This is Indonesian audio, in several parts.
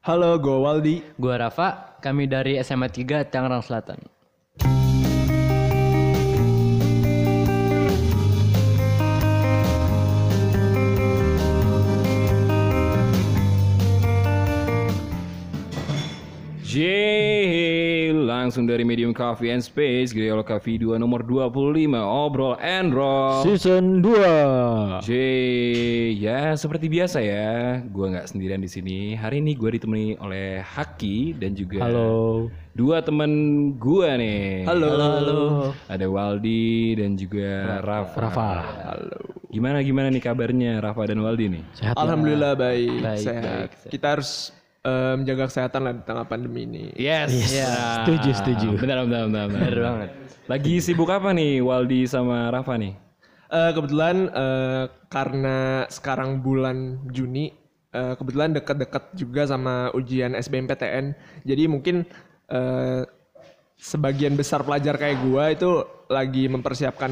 Halo, gue Waldi. Gua Rafa, kami dari SMA 3 Tangerang Selatan. J langsung dari Medium Coffee and Space Griolo Coffee 2 nomor 25 Obrol and Roll Season 2. J ya seperti biasa ya gua nggak sendirian di sini hari ini gua ditemani oleh Haki dan juga Halo. dua temen gua nih Halo. Halo. ada Waldi dan juga Rafa Rafa. Halo. gimana gimana nih kabarnya Rafa dan Waldi nih Sehat ya? Alhamdulillah baik, Baik, sehat. baik, Kita harus eh, menjaga kesehatan lah di tengah pandemi ini. yes, Nah, Setuju, setuju. benar benar benar, benar. Bener banget. lagi sibuk apa nih Waldi sama Rafa nih Eh, kebetulan eh, karena sekarang bulan Juni, eh, kebetulan dekat-dekat juga sama ujian SBMPTN. Jadi mungkin eh, sebagian besar pelajar kayak gua itu lagi mempersiapkan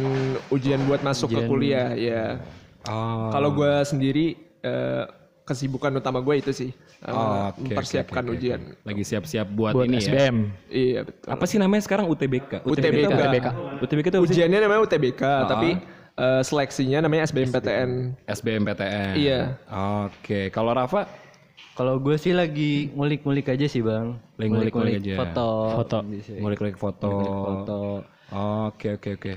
ujian buat masuk ke kuliah ya. oh Kalau gua sendiri eh, kesibukan utama gue itu sih eh, Oh, oke, mempersiapkan oke, oke, ujian. Lagi siap-siap buat, Buat ini ya. SBM. Iya betul. Apa sih namanya sekarang UTBK? UTBK. UTBK. UTBK itu apa sih? Ujiannya namanya UTBK, tapi eh, seleksinya namanya SBMPTN. SBMPTN. Iya. Oke, kalau Rafa Kalau gue sih lagi ngulik-ngulik aja sih bang. Lagi ngulik-ngulik aja. Foto. Foto. Ngulik-ngulik foto. Foto. Oke, oke, oke.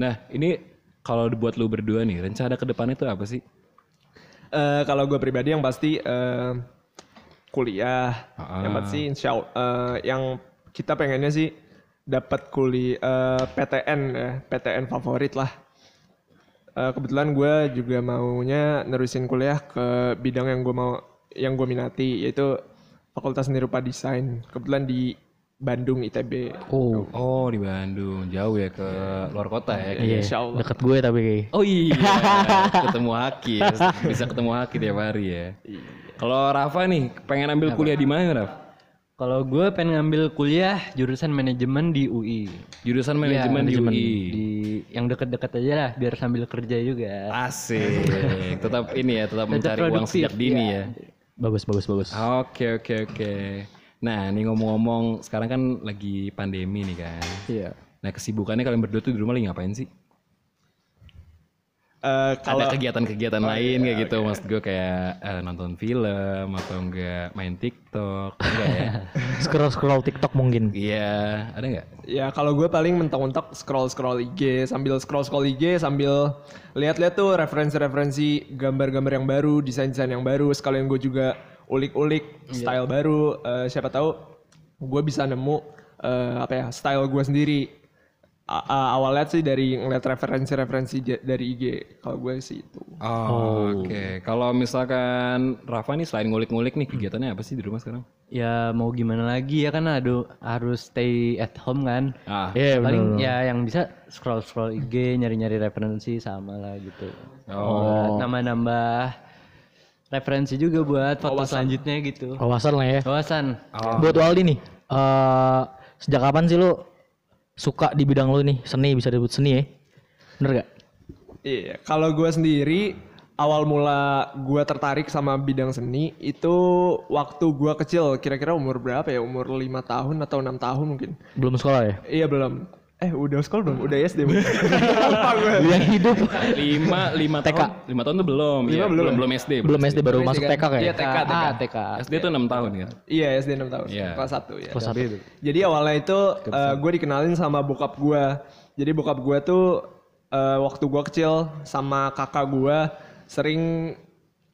Nah, ini kalau buat lu berdua nih, rencana ke depan itu apa sih? Eh, kalau gue pribadi yang pasti eh, kuliah, Ah. yang pasti insya Allah, eh, yang kita pengennya sih dapat kuliah eh, PTN ya, PTN favorit lah. Eh, kebetulan gue juga maunya nerusin kuliah ke bidang yang gue mau, yang gue minati yaitu Fakultas Seni Rupa Desain. Kebetulan di Bandung ITB. Oh. Oh, di Bandung. Jauh ya ke luar kota ya. Iya. Insya Allah. Deket gue tapi. Oh iya, ketemu Haki, ya. bisa ketemu Haki tiap hari ya. Kalau Rafa nih, pengen ambil kuliah di mana, Raf? Kalau gue pengen ngambil kuliah jurusan manajemen di UI. Jurusan Iya, manajemen di UI. Di yang deket-deket aja lah, biar sambil kerja juga. Asik. tetap ini ya, tetap mencari uang produktif, sejak dini ya. Bagus, bagus, bagus. Oke, oke, oke. Nah, ini ngomong-ngomong, sekarang kan lagi pandemi nih kan. Iya. Nah, kesibukannya kalian berdua tuh di rumah lagi ngapain sih? Eh, kalau Ada kegiatan-kegiatan lain kayak gitu, maksud gue kayak eh, nonton film atau enggak main TikTok, enggak ya? Scroll scroll TikTok mungkin. Iya, ada nggak? Ya kalau gue paling mentok-mentok scroll-scroll IG sambil scroll-scroll IG sambil lihat-lihat tuh referensi-referensi gambar-gambar yang baru, desain-desain yang baru. Sekalian gue juga ulik-ulik style baru. Eh, siapa tahu gue bisa nemu eh, apa ya style gue sendiri. A- a- awalnya sih dari ngeliat referensi-referensi dari IG. Kalau gue sih itu. Oh, oke. Kalau misalkan Rafa nih selain ngulik-ngulik nih kegiatannya apa sih di rumah sekarang? Ya mau gimana lagi ya kan aduh harus stay at home kan. Ah, Iya, benar. Paling ya yang bisa scroll scroll IG nyari-nyari referensi sama lah gitu. Oh. Nambah-nambah referensi juga buat foto selanjutnya gitu. Wawasan lah ya. Wawasan. Buat Waldi nih. eh sejak kapan sih lu suka di bidang lu nih? Seni bisa disebut seni ya? Bener gak? Iya, kalau gue sendiri awal mula gue tertarik sama bidang seni itu waktu gue kecil, kira-kira umur berapa ya? Umur lima tahun atau enam tahun mungkin? Belum sekolah ya? Iya belum. Eh udah sekolah belum? Udah SD belum? Lupa gue. Yang hidup. lima lima tahun lima tahun tuh belum Iya, belum belum belum SD Belum SD baru SD masuk kan? TK kayak. Iya TK, TK. Ah, TK. SD tuh enam tahun kan Iya SD 6 tahun. Iya. Kelas 1 ya. Kelas satu. Jadi awalnya itu gue dikenalin sama bokap gue. Jadi bokap gue tuh eh, waktu gue kecil sama kakak gue sering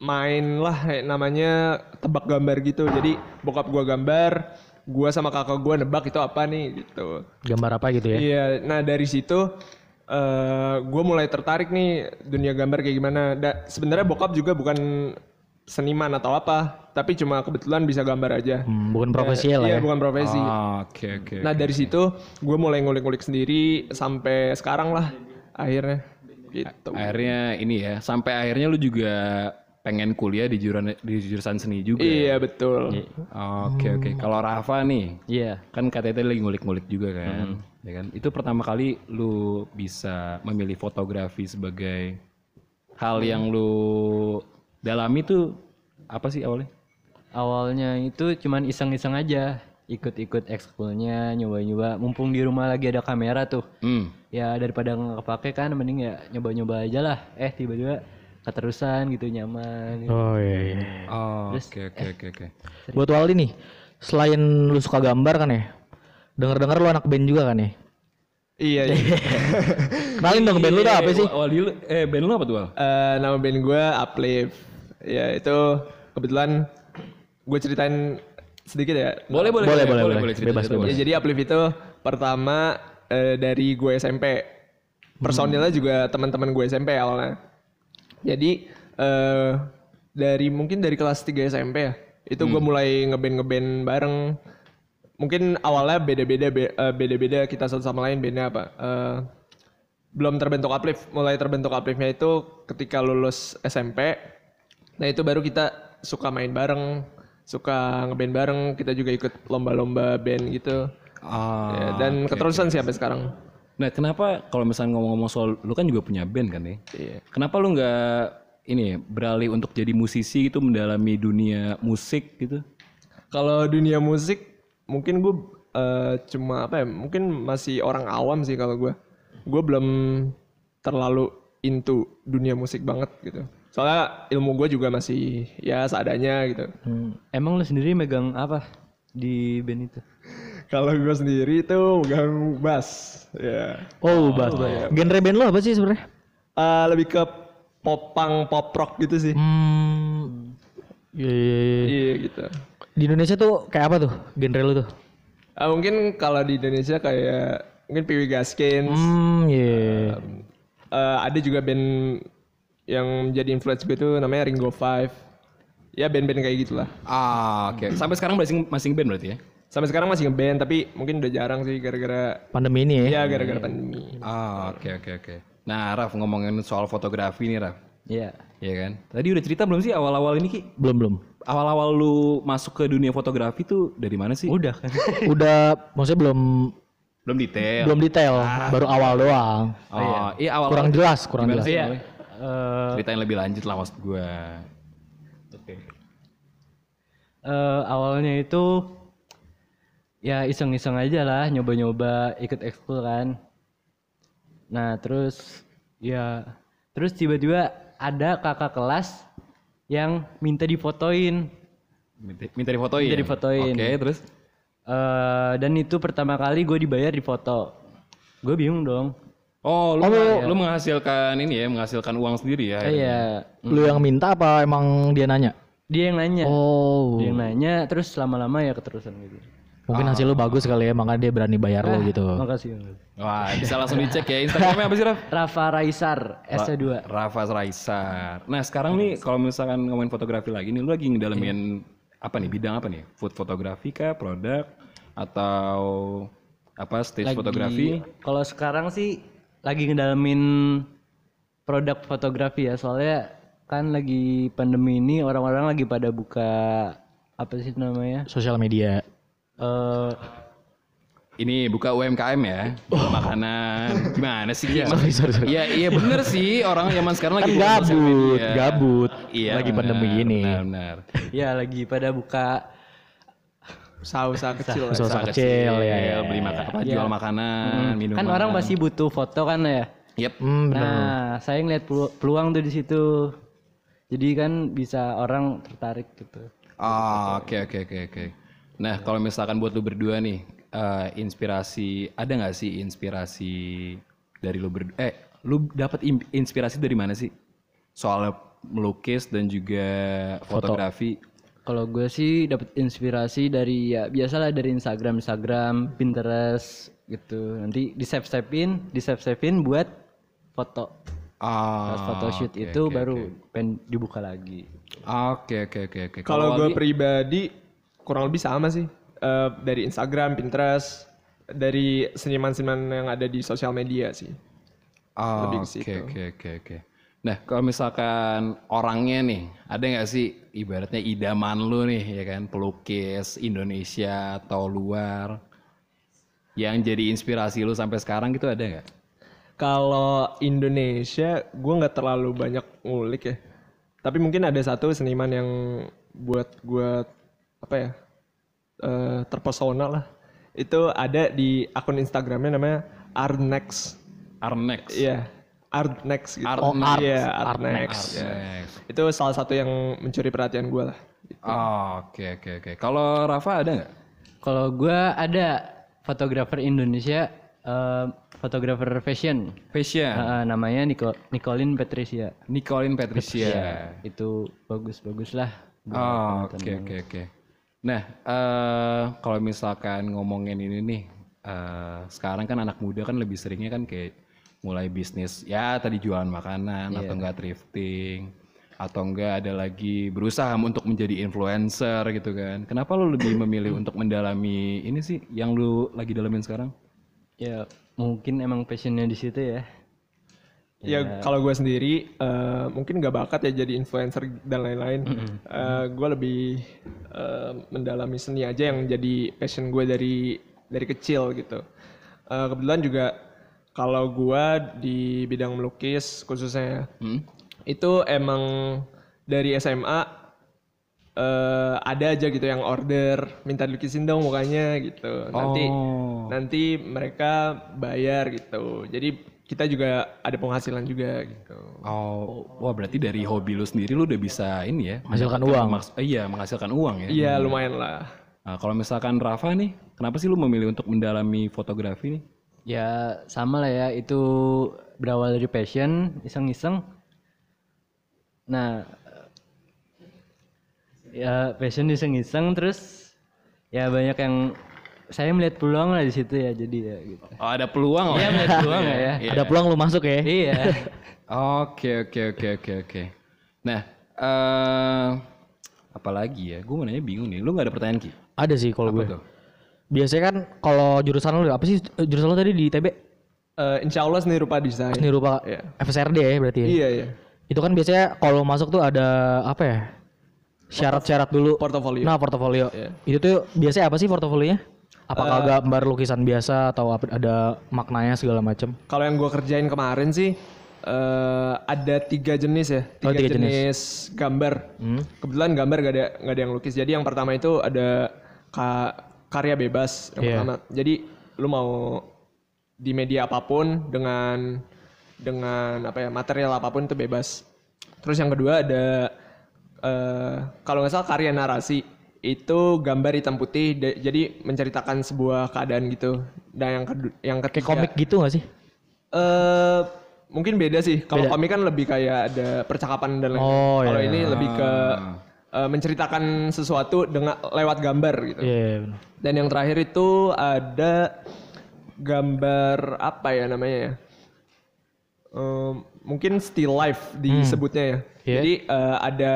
main lah kayak namanya tebak gambar gitu. Jadi bokap gue gambar, gue sama kakak gue nebak itu apa nih gitu. Gambar apa gitu ya? Iya, nah dari situ eh gue mulai tertarik nih dunia gambar kayak gimana. Da, sebenarnya bokap juga bukan seniman atau apa, tapi cuma kebetulan bisa gambar aja. Hmm, bukan profesi lah Iya, ya. bukan profesi. Oh, oke oke Nah dari situ gue mulai ngulik-ngulik sendiri sampai sekarang lah akhirnya gitu. akhirnya ini ya sampai akhirnya lu juga pengen kuliah di jurusan di jurusan seni juga Iya betul. oke oke. Kalau Rafa nih Iya. kan katanya tadi lagi ngulik-ngulik juga kan ya kan? Itu pertama kali lu bisa memilih fotografi sebagai hal yang lu dalami tuh apa sih awalnya? Awalnya itu cuman iseng-iseng aja ikut-ikut ekskulnya nyoba-nyoba. Mumpung di rumah lagi ada kamera tuh. Hmm. ya daripada nggak kepake kan mending ya nyoba-nyoba aja lah. Eh tiba-tiba keterusan gitu nyaman gitu. Oh iya iya. Oh, oke oke oke oke. Buat Waldi nih, selain lu suka gambar kan ya? Dengar-dengar lu anak band juga kan ya? Iya, iya. Kenalin dong band lu tuh apa sih? Wal lu eh band lu apa tuh, Wal? Eh, nama band gue Uplift. Ya itu kebetulan gue ceritain sedikit ya. Boleh boleh Boleh, boleh, boleh. cerita, Bebas, cerita, bebas. Ya, jadi Uplift itu pertama eh, dari gue SMP. Personilnya juga teman-teman gue SMP awalnya. Jadi eh, dari mungkin dari kelas 3 SMP ya. Itu gue mulai ngeband ngeband bareng. Mungkin awalnya beda-beda be- eh, beda-beda kita satu sama lain bandnya apa. Eh, belum terbentuk uplift. Mulai terbentuk upliftnya itu ketika lulus SMP. Nah itu baru kita suka main bareng, suka ngeband bareng. Kita juga ikut lomba-lomba band gitu. Ah. Ya, dan keterusan sih sampai sekarang. Nah, kenapa kalau misalnya ngomong-ngomong soal lu kan juga punya band kan ya? Iya. Kenapa lu nggak ini beralih untuk jadi musisi gitu mendalami dunia musik gitu? Kalau dunia musik mungkin gue eh, cuma apa ya? Mungkin masih orang awam sih kalau gue. Gue belum terlalu into dunia musik banget gitu. Soalnya ilmu gue juga masih ya seadanya gitu. Hmm, emang lu sendiri megang apa di band itu Kalau gue sendiri itu megang bass. Ya. Oh, bahas. Genre band lu apa sih sebenarnya? Eh, lebih ke pop punk, pop rock gitu sih. Hmm. Iya, iya, iya. Iya gitu. Di Indonesia tuh kayak apa tuh genre lu tuh? Ah, mungkin kalau di Indonesia kayak mungkin Piwi Gaskins. Hmm, iya. Eh, ada juga band yang menjadi influence gue tuh namanya Ringo Five. Ya band-band kayak gitulah. Ah, oke. Sampai sekarang masih masih band berarti ya? Sampai sekarang masih ngeband tapi mungkin udah jarang sih gara-gara Pandemi ini ya. ya gara-gara pandemi. Ah, oke oke oke. Nah, Raf ngomongin soal fotografi nih, Raf. Iya Iya kan? Tadi udah cerita belum sih awal-awal ini Ki? Belum, belum. Awal-awal lu masuk ke dunia fotografi tuh dari mana sih? udah kan Udah maksudnya belum Belum detail. belum detail, baru awal doang. Oh, iya awal Kurang jelas, kurang jelas. sih? iya? Eh, Ceritain lebih lanjut lah maksud gua. Oke. eh, awalnya itu ya iseng-iseng aja lah nyoba-nyoba ikut ekskul kan nah terus ya terus tiba-tiba ada kakak kelas yang minta difotoin Minta, minta difotoin. Minta difotoin. Oke, terus Eh, dan itu pertama kali gue dibayar di foto gue bingung dong Oh, lu, lu menghasilkan ini ya, menghasilkan uang sendiri ya. iya Lu yang minta apa emang dia nanya? dia yang nanya Oh. dia yang nanya terus lama-lama ya keterusan gitu Mungkin hasil lu bagus kali ya, makanya dia berani bayar lu gitu. makasih. Wah, bisa langsung dicek ya. Instagramnya apa sih, Raf? Rafa Raisar S2 Rafa Raisar. Nah, sekarang nih kalau misalkan ngomongin fotografi lagi nih, lu lagi ngedalamin apa nih? Bidang apa nih? Food fotografi kah, produk atau apa stage fotografi? Kalau sekarang sih lagi ngedalamin produk fotografi ya, soalnya kan lagi pandemi ini orang-orang lagi pada buka apa sih namanya? Sosial media. Eh Ini buka UMKM ya, jual makanan. Gimana sih? Ki? Sorry, sorry, sorry. Iya, iya bener sih. Orang zaman sekarang lagi Kan sosial gabut, media. gabut. Iya, Lagi benar, pandemi ini. Benar, benar. ya lagi pada buka Usaha-usaha kecil lah. Usaha kecil ya. ya. beli makan, apa, Iya. jual makanan, minuman. kan orang pasti butuh foto kan ya. Yep. Hmm, bener. Nah, saya ngeliat pelu- peluang tuh di situ. Jadi kan bisa orang tertarik gitu. Ah, oke oke oke oke. Nah, kalau misalkan buat lu berdua nih, eh, inspirasi ada nggak sih inspirasi dari lu berdua? Eh, lu dapat inspirasi dari mana sih? Soal melukis dan juga fotografi. Kalau gue sih dapat inspirasi dari ya biasalah dari Instagram, Instagram, Pinterest gitu. Nanti di save savein, di save savein buat foto. Ah, Pas photoshoot oke, itu oke, baru oke. pen dibuka lagi. Oke oke oke oke. Kalau gue pribadi kurang lebih sama sih. Eh, dari Instagram, Pinterest, dari seniman-seniman yang ada di sosial media sih. Lebih ke Oke oke oke oke. Nah kalau misalkan orangnya nih, ada nggak sih ibaratnya idaman lu nih ya kan pelukis Indonesia atau luar yang jadi inspirasi lu sampai sekarang gitu ada nggak? Kalau Indonesia, gue nggak terlalu banyak ngulik ya. Tapi mungkin ada satu seniman yang buat gue apa ya eh, terpesona lah. Itu ada di akun Instagramnya namanya Arnex. Arnex. Iya, Arnex gitu. Art- Oh, Art- Iya, Artnex. Ya. Arnex. Itu salah satu yang mencuri perhatian gue lah. Oh, Oke oke oke. Kalau Rafa ada nggak? Kalau gua ada fotografer Indonesia, eh, fotografer fashion. Fashion. Eh, namanya Nico, Nicolin Patricia. Nicolin Patricia. Itu bagus-bagus lah. Oh, oke oke oke. Nah, eh kalau misalkan ngomongin ini nih, eh sekarang kan anak muda kan lebih seringnya kan kayak mulai bisnis, ya tadi jualan makanan atau enggak thrifting, atau enggak ada lagi berusaha untuk menjadi influencer gitu kan. Kenapa lo lebih memilih untuk mendalami ini sih yang lu lagi dalamin sekarang? Ya mungkin emang passionnya di situ ya. Ya kalau gue sendiri eh, mungkin gak bakat ya jadi influencer dan lain-lain. gue lebih eh, mendalami seni aja yang jadi passion gue dari dari kecil gitu. Eh, kebetulan juga kalau gue di bidang melukis khususnya ya, Hmm? itu emang dari SMA eh, ada aja gitu yang order minta lukisin dong mukanya gitu. Nanti Oh. nanti mereka bayar gitu. Jadi kita juga ada penghasilan juga gitu. Oh, wah berarti dari hobi lu sendiri lu udah bisa ini ya? Menghasilkan uang. maks- eh, iya, menghasilkan uang ya. Iya lumayan lah. Nah, kalau misalkan Rafa nih, kenapa sih lu memilih untuk mendalami fotografi nih? Ya sama lah ya itu berawal dari passion, iseng-iseng. Nah, ya passion iseng-iseng terus ya banyak yang saya melihat peluang lah di situ ya jadi ya gitu. Oh, ada peluang Iya melihat peluang lah ya. Ada peluang lu masuk ya. Iya. Oke, oke, oke, oke, oke. Nah, eh apalagi ya? Gue mau nanya bingung nih. Lu nggak ada pertanyaan Ki? Ada sih kalau gue. Tuh? Biasanya kan kalau jurusan lu apa sih eh, jurusan lu tadi di ITB? Eh, insya Allah seni rupa desain. Seni rupa Iya. FSRD ya berarti ya. Iya iya. Itu kan biasanya kalau masuk tuh ada apa ya? Syarat-syarat dulu. Portofolio. Nah, portofolio. Iya. Itu tuh biasanya apa sih portofolionya? Apakah gambar lukisan biasa atau ada maknanya segala macam? Kalau yang gue kerjain kemarin sih eh, ada tiga jenis ya, tiga, Oh, tiga jenis. jenis. gambar. Kebetulan gambar gak ada gak ada yang lukis. Jadi yang pertama itu ada ka- karya bebas yang Iya. pertama. Jadi lu mau di media apa pun dengan dengan apa ya material apa pun itu bebas. Terus yang kedua ada eh, kalau nggak salah karya narasi itu gambar hitam putih de- jadi menceritakan sebuah keadaan gitu. Dan yang kedua yang Kayak ketiga komik gitu gak sih? eh mungkin beda sih. Kalau komik kan lebih kayak ada percakapan dan lain. Oh, Kalau iya. ini lebih ke eh, menceritakan sesuatu dengan lewat gambar gitu. Iya, iya, benar. Dan yang terakhir itu ada gambar apa ya namanya ya? Eh, mungkin still life disebutnya ya. Iya. Jadi eh, ada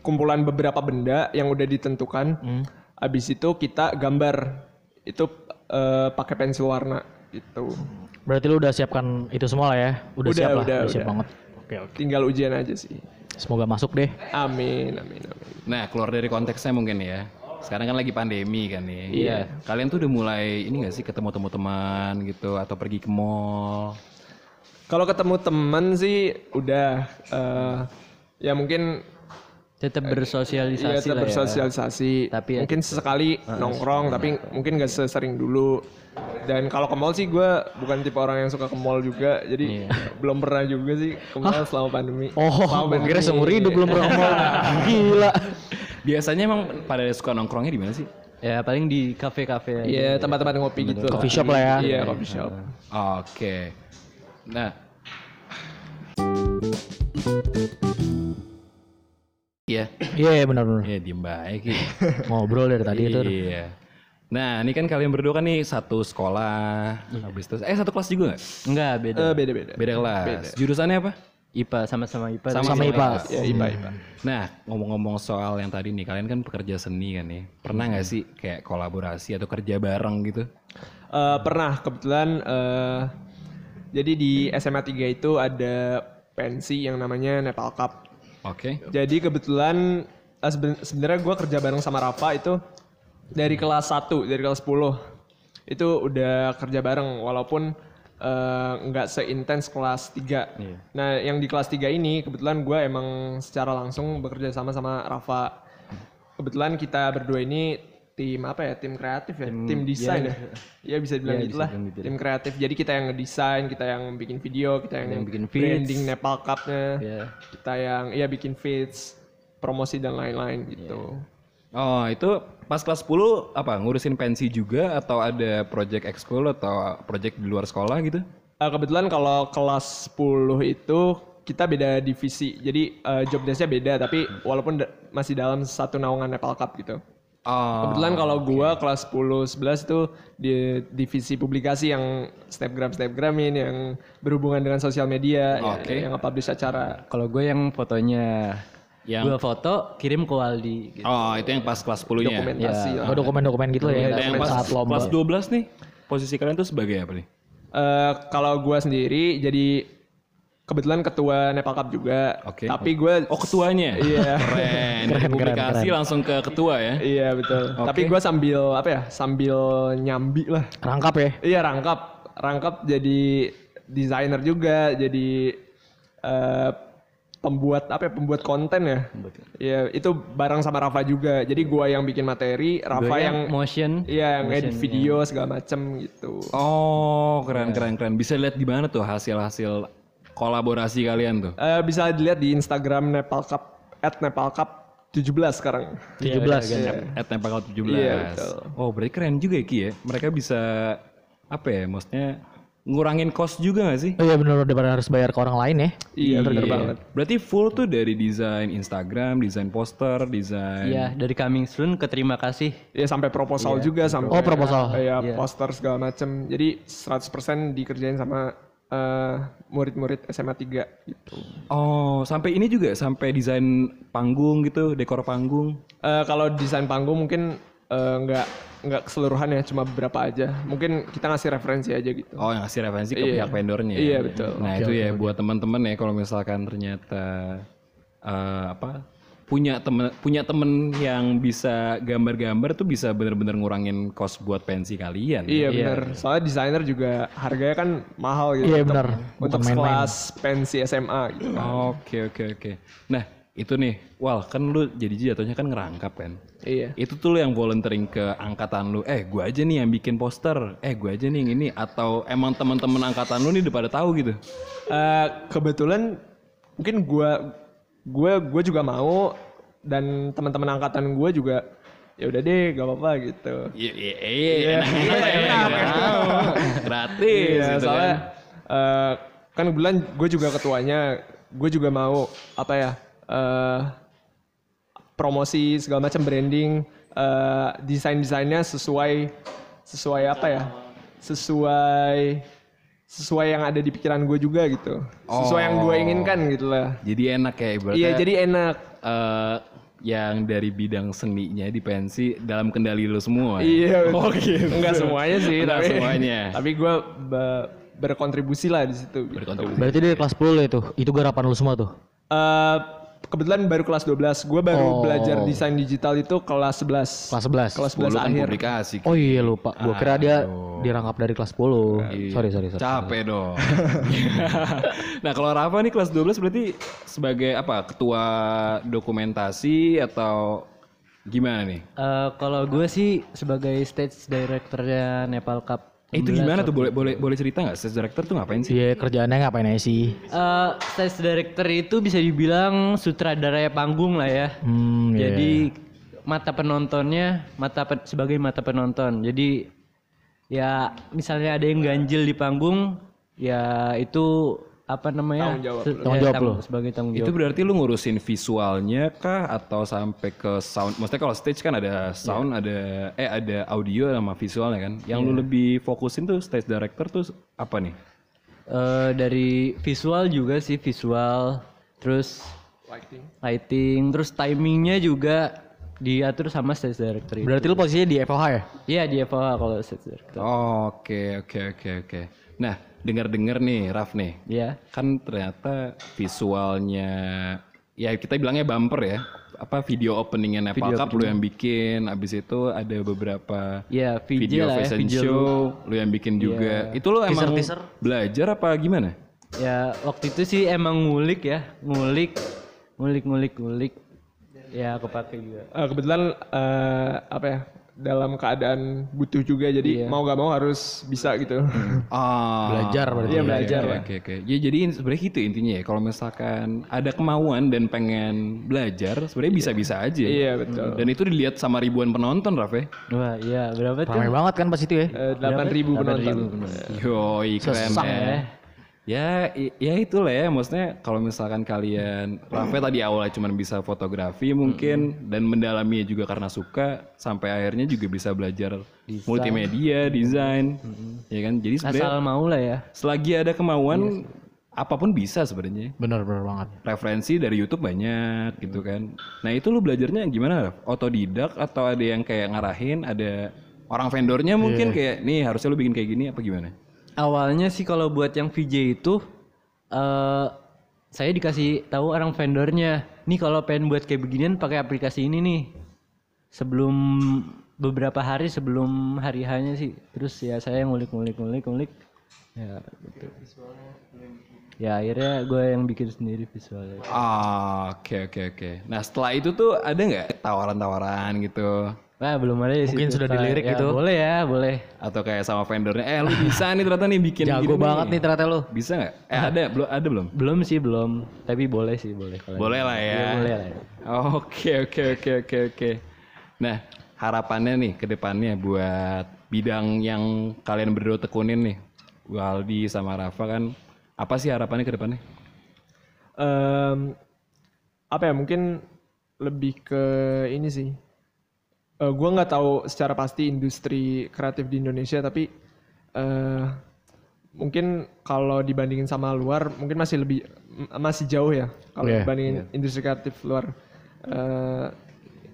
kumpulan beberapa benda yang udah ditentukan. Abis itu kita gambar itu eh, pakai pensil warna gitu. Berarti lu udah siapkan itu semua lah ya? Udah, Udah, siap lah, udah, siap udah. banget. Oke, oke. Tinggal ujian aja sih. Semoga masuk deh. Amin, amin, amin. Nah, keluar dari konteksnya mungkin ya. Sekarang kan lagi pandemi kan nih. Iya. Kalian tuh udah mulai ini gak sih ketemu-temu teman gitu atau pergi ke mall? Kalau ketemu teman sih udah eh, ya mungkin Tetap Iya bersosialisasi tetap lah ya. bersosialisasi. Tapi ya mungkin sesekali nongkrong, tapi mungkin gak sesering dulu. Dan kalau ke mall sih gue bukan tipe orang yang suka ke mall juga, jadi belum pernah juga sih ke mall selama pandemi. Oh, Selama kira seumur hidup belum pernah ngomong. Gila. Biasanya emang pada suka nongkrongnya di mana sih? Ya paling di kafe-kafe aja. Iya tempat-tempat ngopi gitu. Coffee shop lah ya. Iya coffee shop. Oke. Nah. Iya. Iya, benar-benar. Iya, diem baik. Ki. Ngobrol dari tadi itu. Iya. Nah, ini kan kalian berdua kan nih satu sekolah, habis itu eh satu kelas juga nggak? Enggak beda. Eh, beda-beda. Beda kelas. Jurusannya apa? IPA sama-sama IPA. Sama IPA. Ya IPA IPA. Nah, ngomong-ngomong soal yang tadi nih, kalian kan pekerja seni kan nih. Pernah nggak sih kayak kolaborasi atau kerja bareng gitu? Eh, pernah kebetulan eh, jadi di SMA 3 itu ada pensi yang namanya Nepal Cup. Oke. Jadi kebetulan eh, seben- sebenarnya gue kerja bareng sama Rafa itu dari kelas 1, dari kelas 10. Itu udah kerja bareng walaupun eh, nggak seintens kelas 3. Nah, yang di kelas 3 ini kebetulan gue emang secara langsung bekerja sama sama Rafa. kebetulan kita berdua ini tim apa ya? Tim kreatif ya, tim, desain ya. Ya bisa dibilang Iya, gitu bisa gitu. Tim kreatif. Jadi kita yang ngedesain, kita yang bikin video, kita yang, Yang bikin feeds. branding Nepal Cup-nya. Iya. Kita yang ya bikin feeds, promosi dan lain-lain gitu. Oh, itu pas kelas 10 apa ngurusin pensi juga atau ada project ekskul atau project di luar sekolah gitu? Eh, kebetulan kalau kelas 10 itu kita beda divisi. Jadi eh, job desk-nya beda tapi walaupun da- masih dalam satu naungan Nepal Cup gitu. Oh, Kebetulan kalau gua kelas 10 11 itu di divisi publikasi yang snapgram snapgramin yang berhubungan dengan sosial media ya, Oke. yang nge-publish acara. Kalau gue yang fotonya Yang- gue foto kirim ke Waldi gitu. Oh, itu yang pas kelas 10-nya. Dokumentasi lah. Oh dokumen-dokumen gitu ya Nah, yang pas saat lomba. kelas 12 nih, posisi kalian tuh sebagai apa nih? Eh, kalau gua sendiri jadi kebetulan ketua Nepal Cup juga. Oke. Tapi gue Oh, ketuanya. Iya. Keren. Keren, keren, publikasi keren. langsung ke ketua ya. Iya betul. Tapi gue sambil apa ya? Sambil nyambi lah. Rangkap ya. Iya rangkap, rangkap jadi desainer juga, jadi eh, pembuat apa ya? Pembuat konten ya. Iya itu bareng sama Rafa juga. Jadi gua yang bikin materi, Rafa Gue yang motion. iya yang edit video segala macem gitu. Oh, keren keren keren. Bisa lihat di mana tuh hasil-hasil kolaborasi kalian tuh? Eh, bisa dilihat di Instagram Nepal Cup at Nepal Cup 17 sekarang. 17. At Nepal 17. Iya, betul. oh, berarti keren juga ya Ki ya. Mereka bisa apa ya? Maksudnya ngurangin cost juga gak sih? Oh iya bener daripada harus bayar ke orang lain ya. Iya bener banget. Berarti full tuh dari desain Instagram, desain poster, desain. Iya, dari coming soon ke terima kasih. Ya sampai proposal juga sampai Oh, proposal. ya poster segala macem. Jadi 100% dikerjain sama murid-murid SMA 3 gitu. Oh, sampai ini juga sampai desain panggung gitu, dekor panggung. Eh, kalau desain panggung mungkin eh, nggak nggak keseluruhan ya, cuma beberapa aja. Mungkin kita ngasih referensi aja gitu. Oh, ngasih referensi ke Iya. pihak vendornya. Iya, betul. Nah, itu ya buat teman-teman ya kalau misalkan ternyata eh, apa punya temen punya temen yang bisa gambar-gambar tuh bisa bener-bener ngurangin cost buat pensi kalian. Iya benar. Soalnya desainer juga harganya kan mahal gitu. Iya, untuk- benar. Untuk Bukan main-main. sekelas pensi SMA gitu. Oke oke oke. Nah itu nih, wal kan lu jadi jatuhnya kan ngerangkap kan. Iya. Itu tuh lu yang volunteering ke angkatan lu. Eh, gua aja nih yang bikin poster. Eh, gua aja nih yang ini. Atau emang teman-teman angkatan lu nih udah pada tahu gitu. Eh, kebetulan mungkin gua gua gua juga mau dan teman-teman angkatan gua juga ya udah deh gak apa-apa gitu. Iya, iya, iya, enak, enak. Gratis Iya, gitu soalnya kan. eh, kan kebetulan gue juga ketuanya, gue juga mau apa ya eh, promosi segala macam branding, eh, desain-desainnya sesuai sesuai apa ya, sesuai sesuai yang ada di pikiran gue juga gitu, sesuai yang gue inginkan gitu lah. Jadi enak ya ibaratnya. Iya, jadi enak. eh, yang dari bidang seninya di pensi dalam kendali lu semua. ya? Iya, Oh, gitu. enggak semuanya sih, Enggak tapi semuanya. tapi gue berkontribusi lah di situ. gitu. Berkontribusi. Berarti dari kelas 10 itu. Itu garapan lu semua tuh. Eh, kebetulan baru kelas 12. Gue baru Oh. belajar desain digital itu kelas 11. Kelas 11. Kelas Oh, 11 lu kan akhir. publikasi. Oh iya lupa. Gua kira dia dirangkap dari kelas 10. Sorry sorry sorry. Capek dong. nah kalau Rafa nih kelas 12 berarti sebagai apa? Ketua dokumentasi atau gimana nih? Eh, kalau gue sih sebagai stage directornya Nepal Cup. Eh, itu gimana tuh? Boleh boleh boleh cerita nggak? Stage director tuh ngapain sih? Iya kerjaannya ngapain aja sih? Eh, stage director itu bisa dibilang sutradara panggung lah ya. Hmm, iya. Jadi mata penontonnya, mata pen- sebagai mata penonton. Jadi ya misalnya ada yang ganjil di panggung, ya itu apa namanya? Tanggung jawab ya, Tanggung jawab tang- lu. sebagai tanggung Itu jawab. berarti lu ngurusin visualnya kah atau sampai ke sound? Maksudnya kalau stage kan ada sound, ada eh ada audio sama visualnya kan. Yang lu lebih fokusin tuh stage director tuh apa nih? Eh, dari visual juga sih visual, terus Lighting. lighting, terus timingnya juga diatur sama stage director itu. Berarti lu posisinya di FOH ya? Iya di FOH kalau stage director. Oke oke oke oke. Nah dengar-dengar nih Raf nih, Iya. kan ternyata visualnya ya kita bilangnya bumper ya apa video openingnya Nepal Video Cup lu yang bikin abis itu ada beberapa Iya, VJ video lah ya, fashion VJ show lu yang bikin juga itu lu emang Teaser-teaser. belajar apa gimana Ya waktu itu sih emang ngulik ya, ngulik, ngulik, ngulik, ngulik. Ya kepake juga. Eh, kebetulan eh, apa ya dalam keadaan butuh juga jadi mau gak mau harus bisa gitu. Ah, Belajar berarti. Iya, oke, belajar oke. Oke oke. Ya jadi sebenarnya gitu intinya ya. Kalau misalkan ada kemauan dan pengen belajar, sebenarnya bisa-bisa aja. Iya betul. Dan itu dilihat sama ribuan penonton, Raf ya. Wah iya berapa tuh? Ramai banget kan pas itu ya. Eh, 8.000 penonton. Yoi keren ya. Ya, ya itulah ya. Maksudnya kalau misalkan kalian, Rafe tadi awalnya cuma bisa fotografi mungkin dan mendalaminya juga karena suka, sampai akhirnya juga bisa belajar multimedia, desain, ya kan. Jadi sebenarnya Asal mau lah ya. selagi ada kemauan, apa pun bisa sebenarnya. Bener bener banget. Referensi dari YouTube banyak gitu kan. Nah itu lu belajarnya gimana? Raf? Otodidak atau ada yang kayak ngarahin? Ada orang vendornya mungkin kayak nih harusnya lu bikin kayak gini apa gimana? Awalnya sih kalau buat yang VJ itu eh saya dikasih tahu orang vendornya, nih kalau pengen buat kayak beginian pakai aplikasi ini nih. Sebelum beberapa hari sebelum hari hanya sih, terus ya saya ngulik-ngulik ngulik-ngulik ya gitu. Ya akhirnya gue yang bikin sendiri visualnya. Ah, oke oke oke. Nah setelah itu tuh ada nggak tawaran-tawaran gitu? Wah belum ada ya Mungkin sudah dilirik ya, gitu. Boleh ya, boleh. Atau kayak sama vendornya, eh lu bisa nih ternyata nih bikin Jago banget nih ternyata lu. Bisa nggak? Eh ada belum? Ada belum? Belum sih belum, tapi boleh sih boleh. Kalau Boleh lah ya. Iya, boleh lah. ya. Oke oke oke oke oke. Nah harapannya nih ke depannya buat bidang yang kalian berdua tekunin nih, Waldi sama Rafa kan, apa sih harapannya ke depannya? Em, apa ya mungkin lebih ke ini sih. Eh gue nggak tahu secara pasti industri kreatif di Indonesia tapi eh mungkin kalau dibandingin sama luar mungkin masih lebih masih jauh ya kalau Iya, dibandingin industri kreatif luar. Eh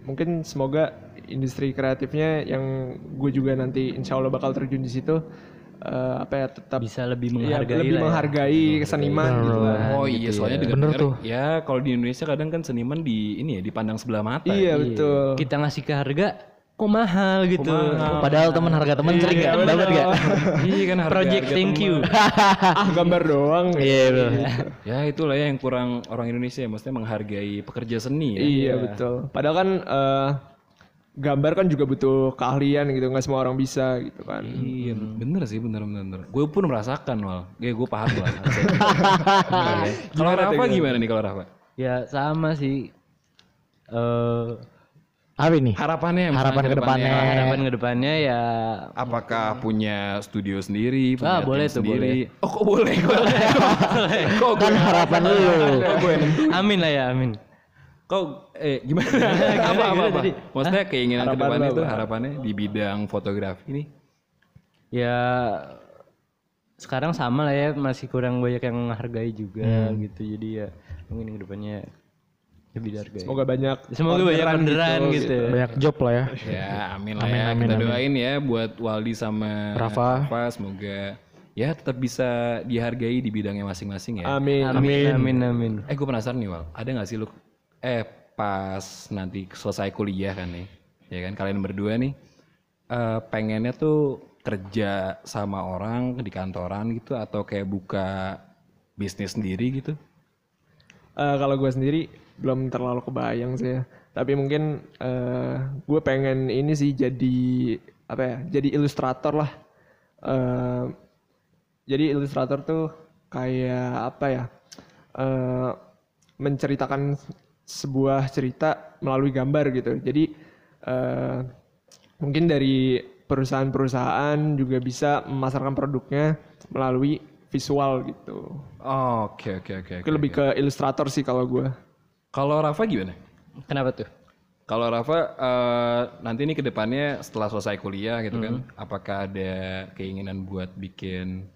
mungkin semoga industri kreatifnya yang gue juga nanti insya Allah bakal terjun di situ eh, apa ya tetap Bisa lebih ya, menghargai lebih lah ya. menghargai seniman gitu lah. Oh iya, soalnya Bener dengar tuh. ya kalau di Indonesia kadang kan seniman di ini ya dipandang sebelah mata. Iya betul. Kita ngasih ke harga kok mahal gitu. Padahal teman harga teman sering Iya, kan dapat gak? iya kan harga Project thank you. ah gambar doang. Iya betul. Ya itulah ya yang kurang orang Indonesia, maksudnya menghargai pekerja seni ya. Iya betul. Padahal kan eh, gambar kan juga butuh keahlian gitu, nggak semua orang bisa gitu kan. Iya, bener sih, bener bener. bener. Gue pun merasakan mal, ya gue paham lah. Kalau Rafa gimana nih kalau Rafa? ya sama sih. Eh Apa ini? Harapannya, Harapan ke depannya. harapan ke depannya ya Apakah punya studio sendiri? Punya Ah, boleh tuh, sendiri? Oh kok boleh? kok gue Kan harapan lu. kok amin lah ya amin. Kok eh gimana? apa apa, apa? Maksudnya keinginan ke depannya itu harapannya di bidang fotografi nih. Ya sekarang sama lah ya masih kurang banyak yang menghargai juga gitu. Jadi ya mungkin ke depannya lebih dihargai. Semoga banyak. Semoga banyak orderan orderan gitu. Banyak job lah ya. Ya, amin lah ya. Kita doain ya buat Waldi sama Rafa. semoga ya tetap bisa dihargai di bidangnya masing-masing ya. Amin. Amin amin amin. Eh gue penasaran nih Wal, ada gak sih lu eh pas nanti selesai kuliah kan nih, ya kan kalian berdua nih eh pengennya tuh kerja sama orang di kantoran gitu atau kayak buka bisnis sendiri gitu? Eh, kalau gue sendiri belum terlalu kebayang sih ya. Tapi mungkin eh gue pengen ini sih jadi apa ya? Jadi ilustrator lah. Eh jadi ilustrator tuh kayak apa ya? eh menceritakan sebuah cerita melalui gambar gitu. Jadi eh mungkin dari perusahaan-perusahaan juga bisa memasarkan produknya melalui visual gitu. Oke oke oke. Itu lebih ke ilustrator sih kalau gue. Kalau Rafa gimana? Kenapa tuh? Kalau Rafa eh, nanti nih ke depannya setelah selesai kuliah gitu kan, apakah ada keinginan buat bikin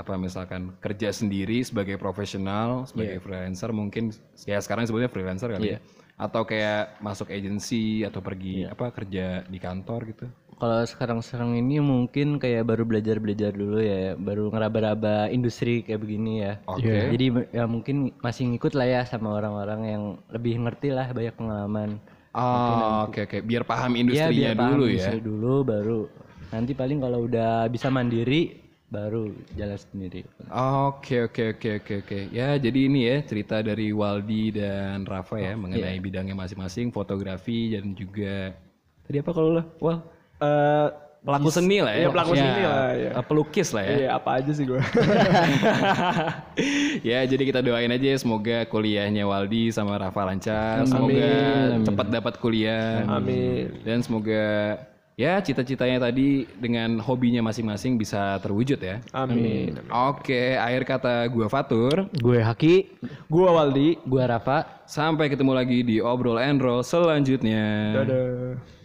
apa misalkan kerja sendiri sebagai profesional, sebagai freelancer mungkin ya sekarang sebutnya freelancer kali ya. Atau kayak masuk agensi atau pergi apa kerja di kantor gitu. Kalau sekarang-sekarang ini mungkin kayak baru belajar-belajar dulu ya, baru ngeraba-raba industri kayak begini ya. Oke. Jadi ya mungkin masih ngikut lah ya sama orang-orang yang lebih ngerti lah banyak pengalaman. Oh, oke oke, biar paham Iya industrinya biar paham dulu ya. industri dulu baru nanti paling kalau udah bisa mandiri baru jalan sendiri. Oke oke oke oke oke. Ya jadi ini ya cerita dari Waldi dan Rafa ya mengenai bidangnya masing-masing, fotografi dan juga tadi apa kalau lo? Wal Eh, pelaku seni lah ya. Iya, pelaku seni lah, ya. Pelukis lah ya. Iya apa aja sih gue. ya jadi kita doain aja semoga kuliahnya Waldi sama Rafa lancar, semoga cepat dapat kuliah. Amin. Dan semoga ya cita-citanya tadi dengan hobinya masing-masing bisa terwujud ya. Amin. Oke, akhir kata gua Fatur. Gue Haki. Gua Waldi. Gua Rafa, Sampai ketemu lagi di Obrol and Roll selanjutnya. Dadah.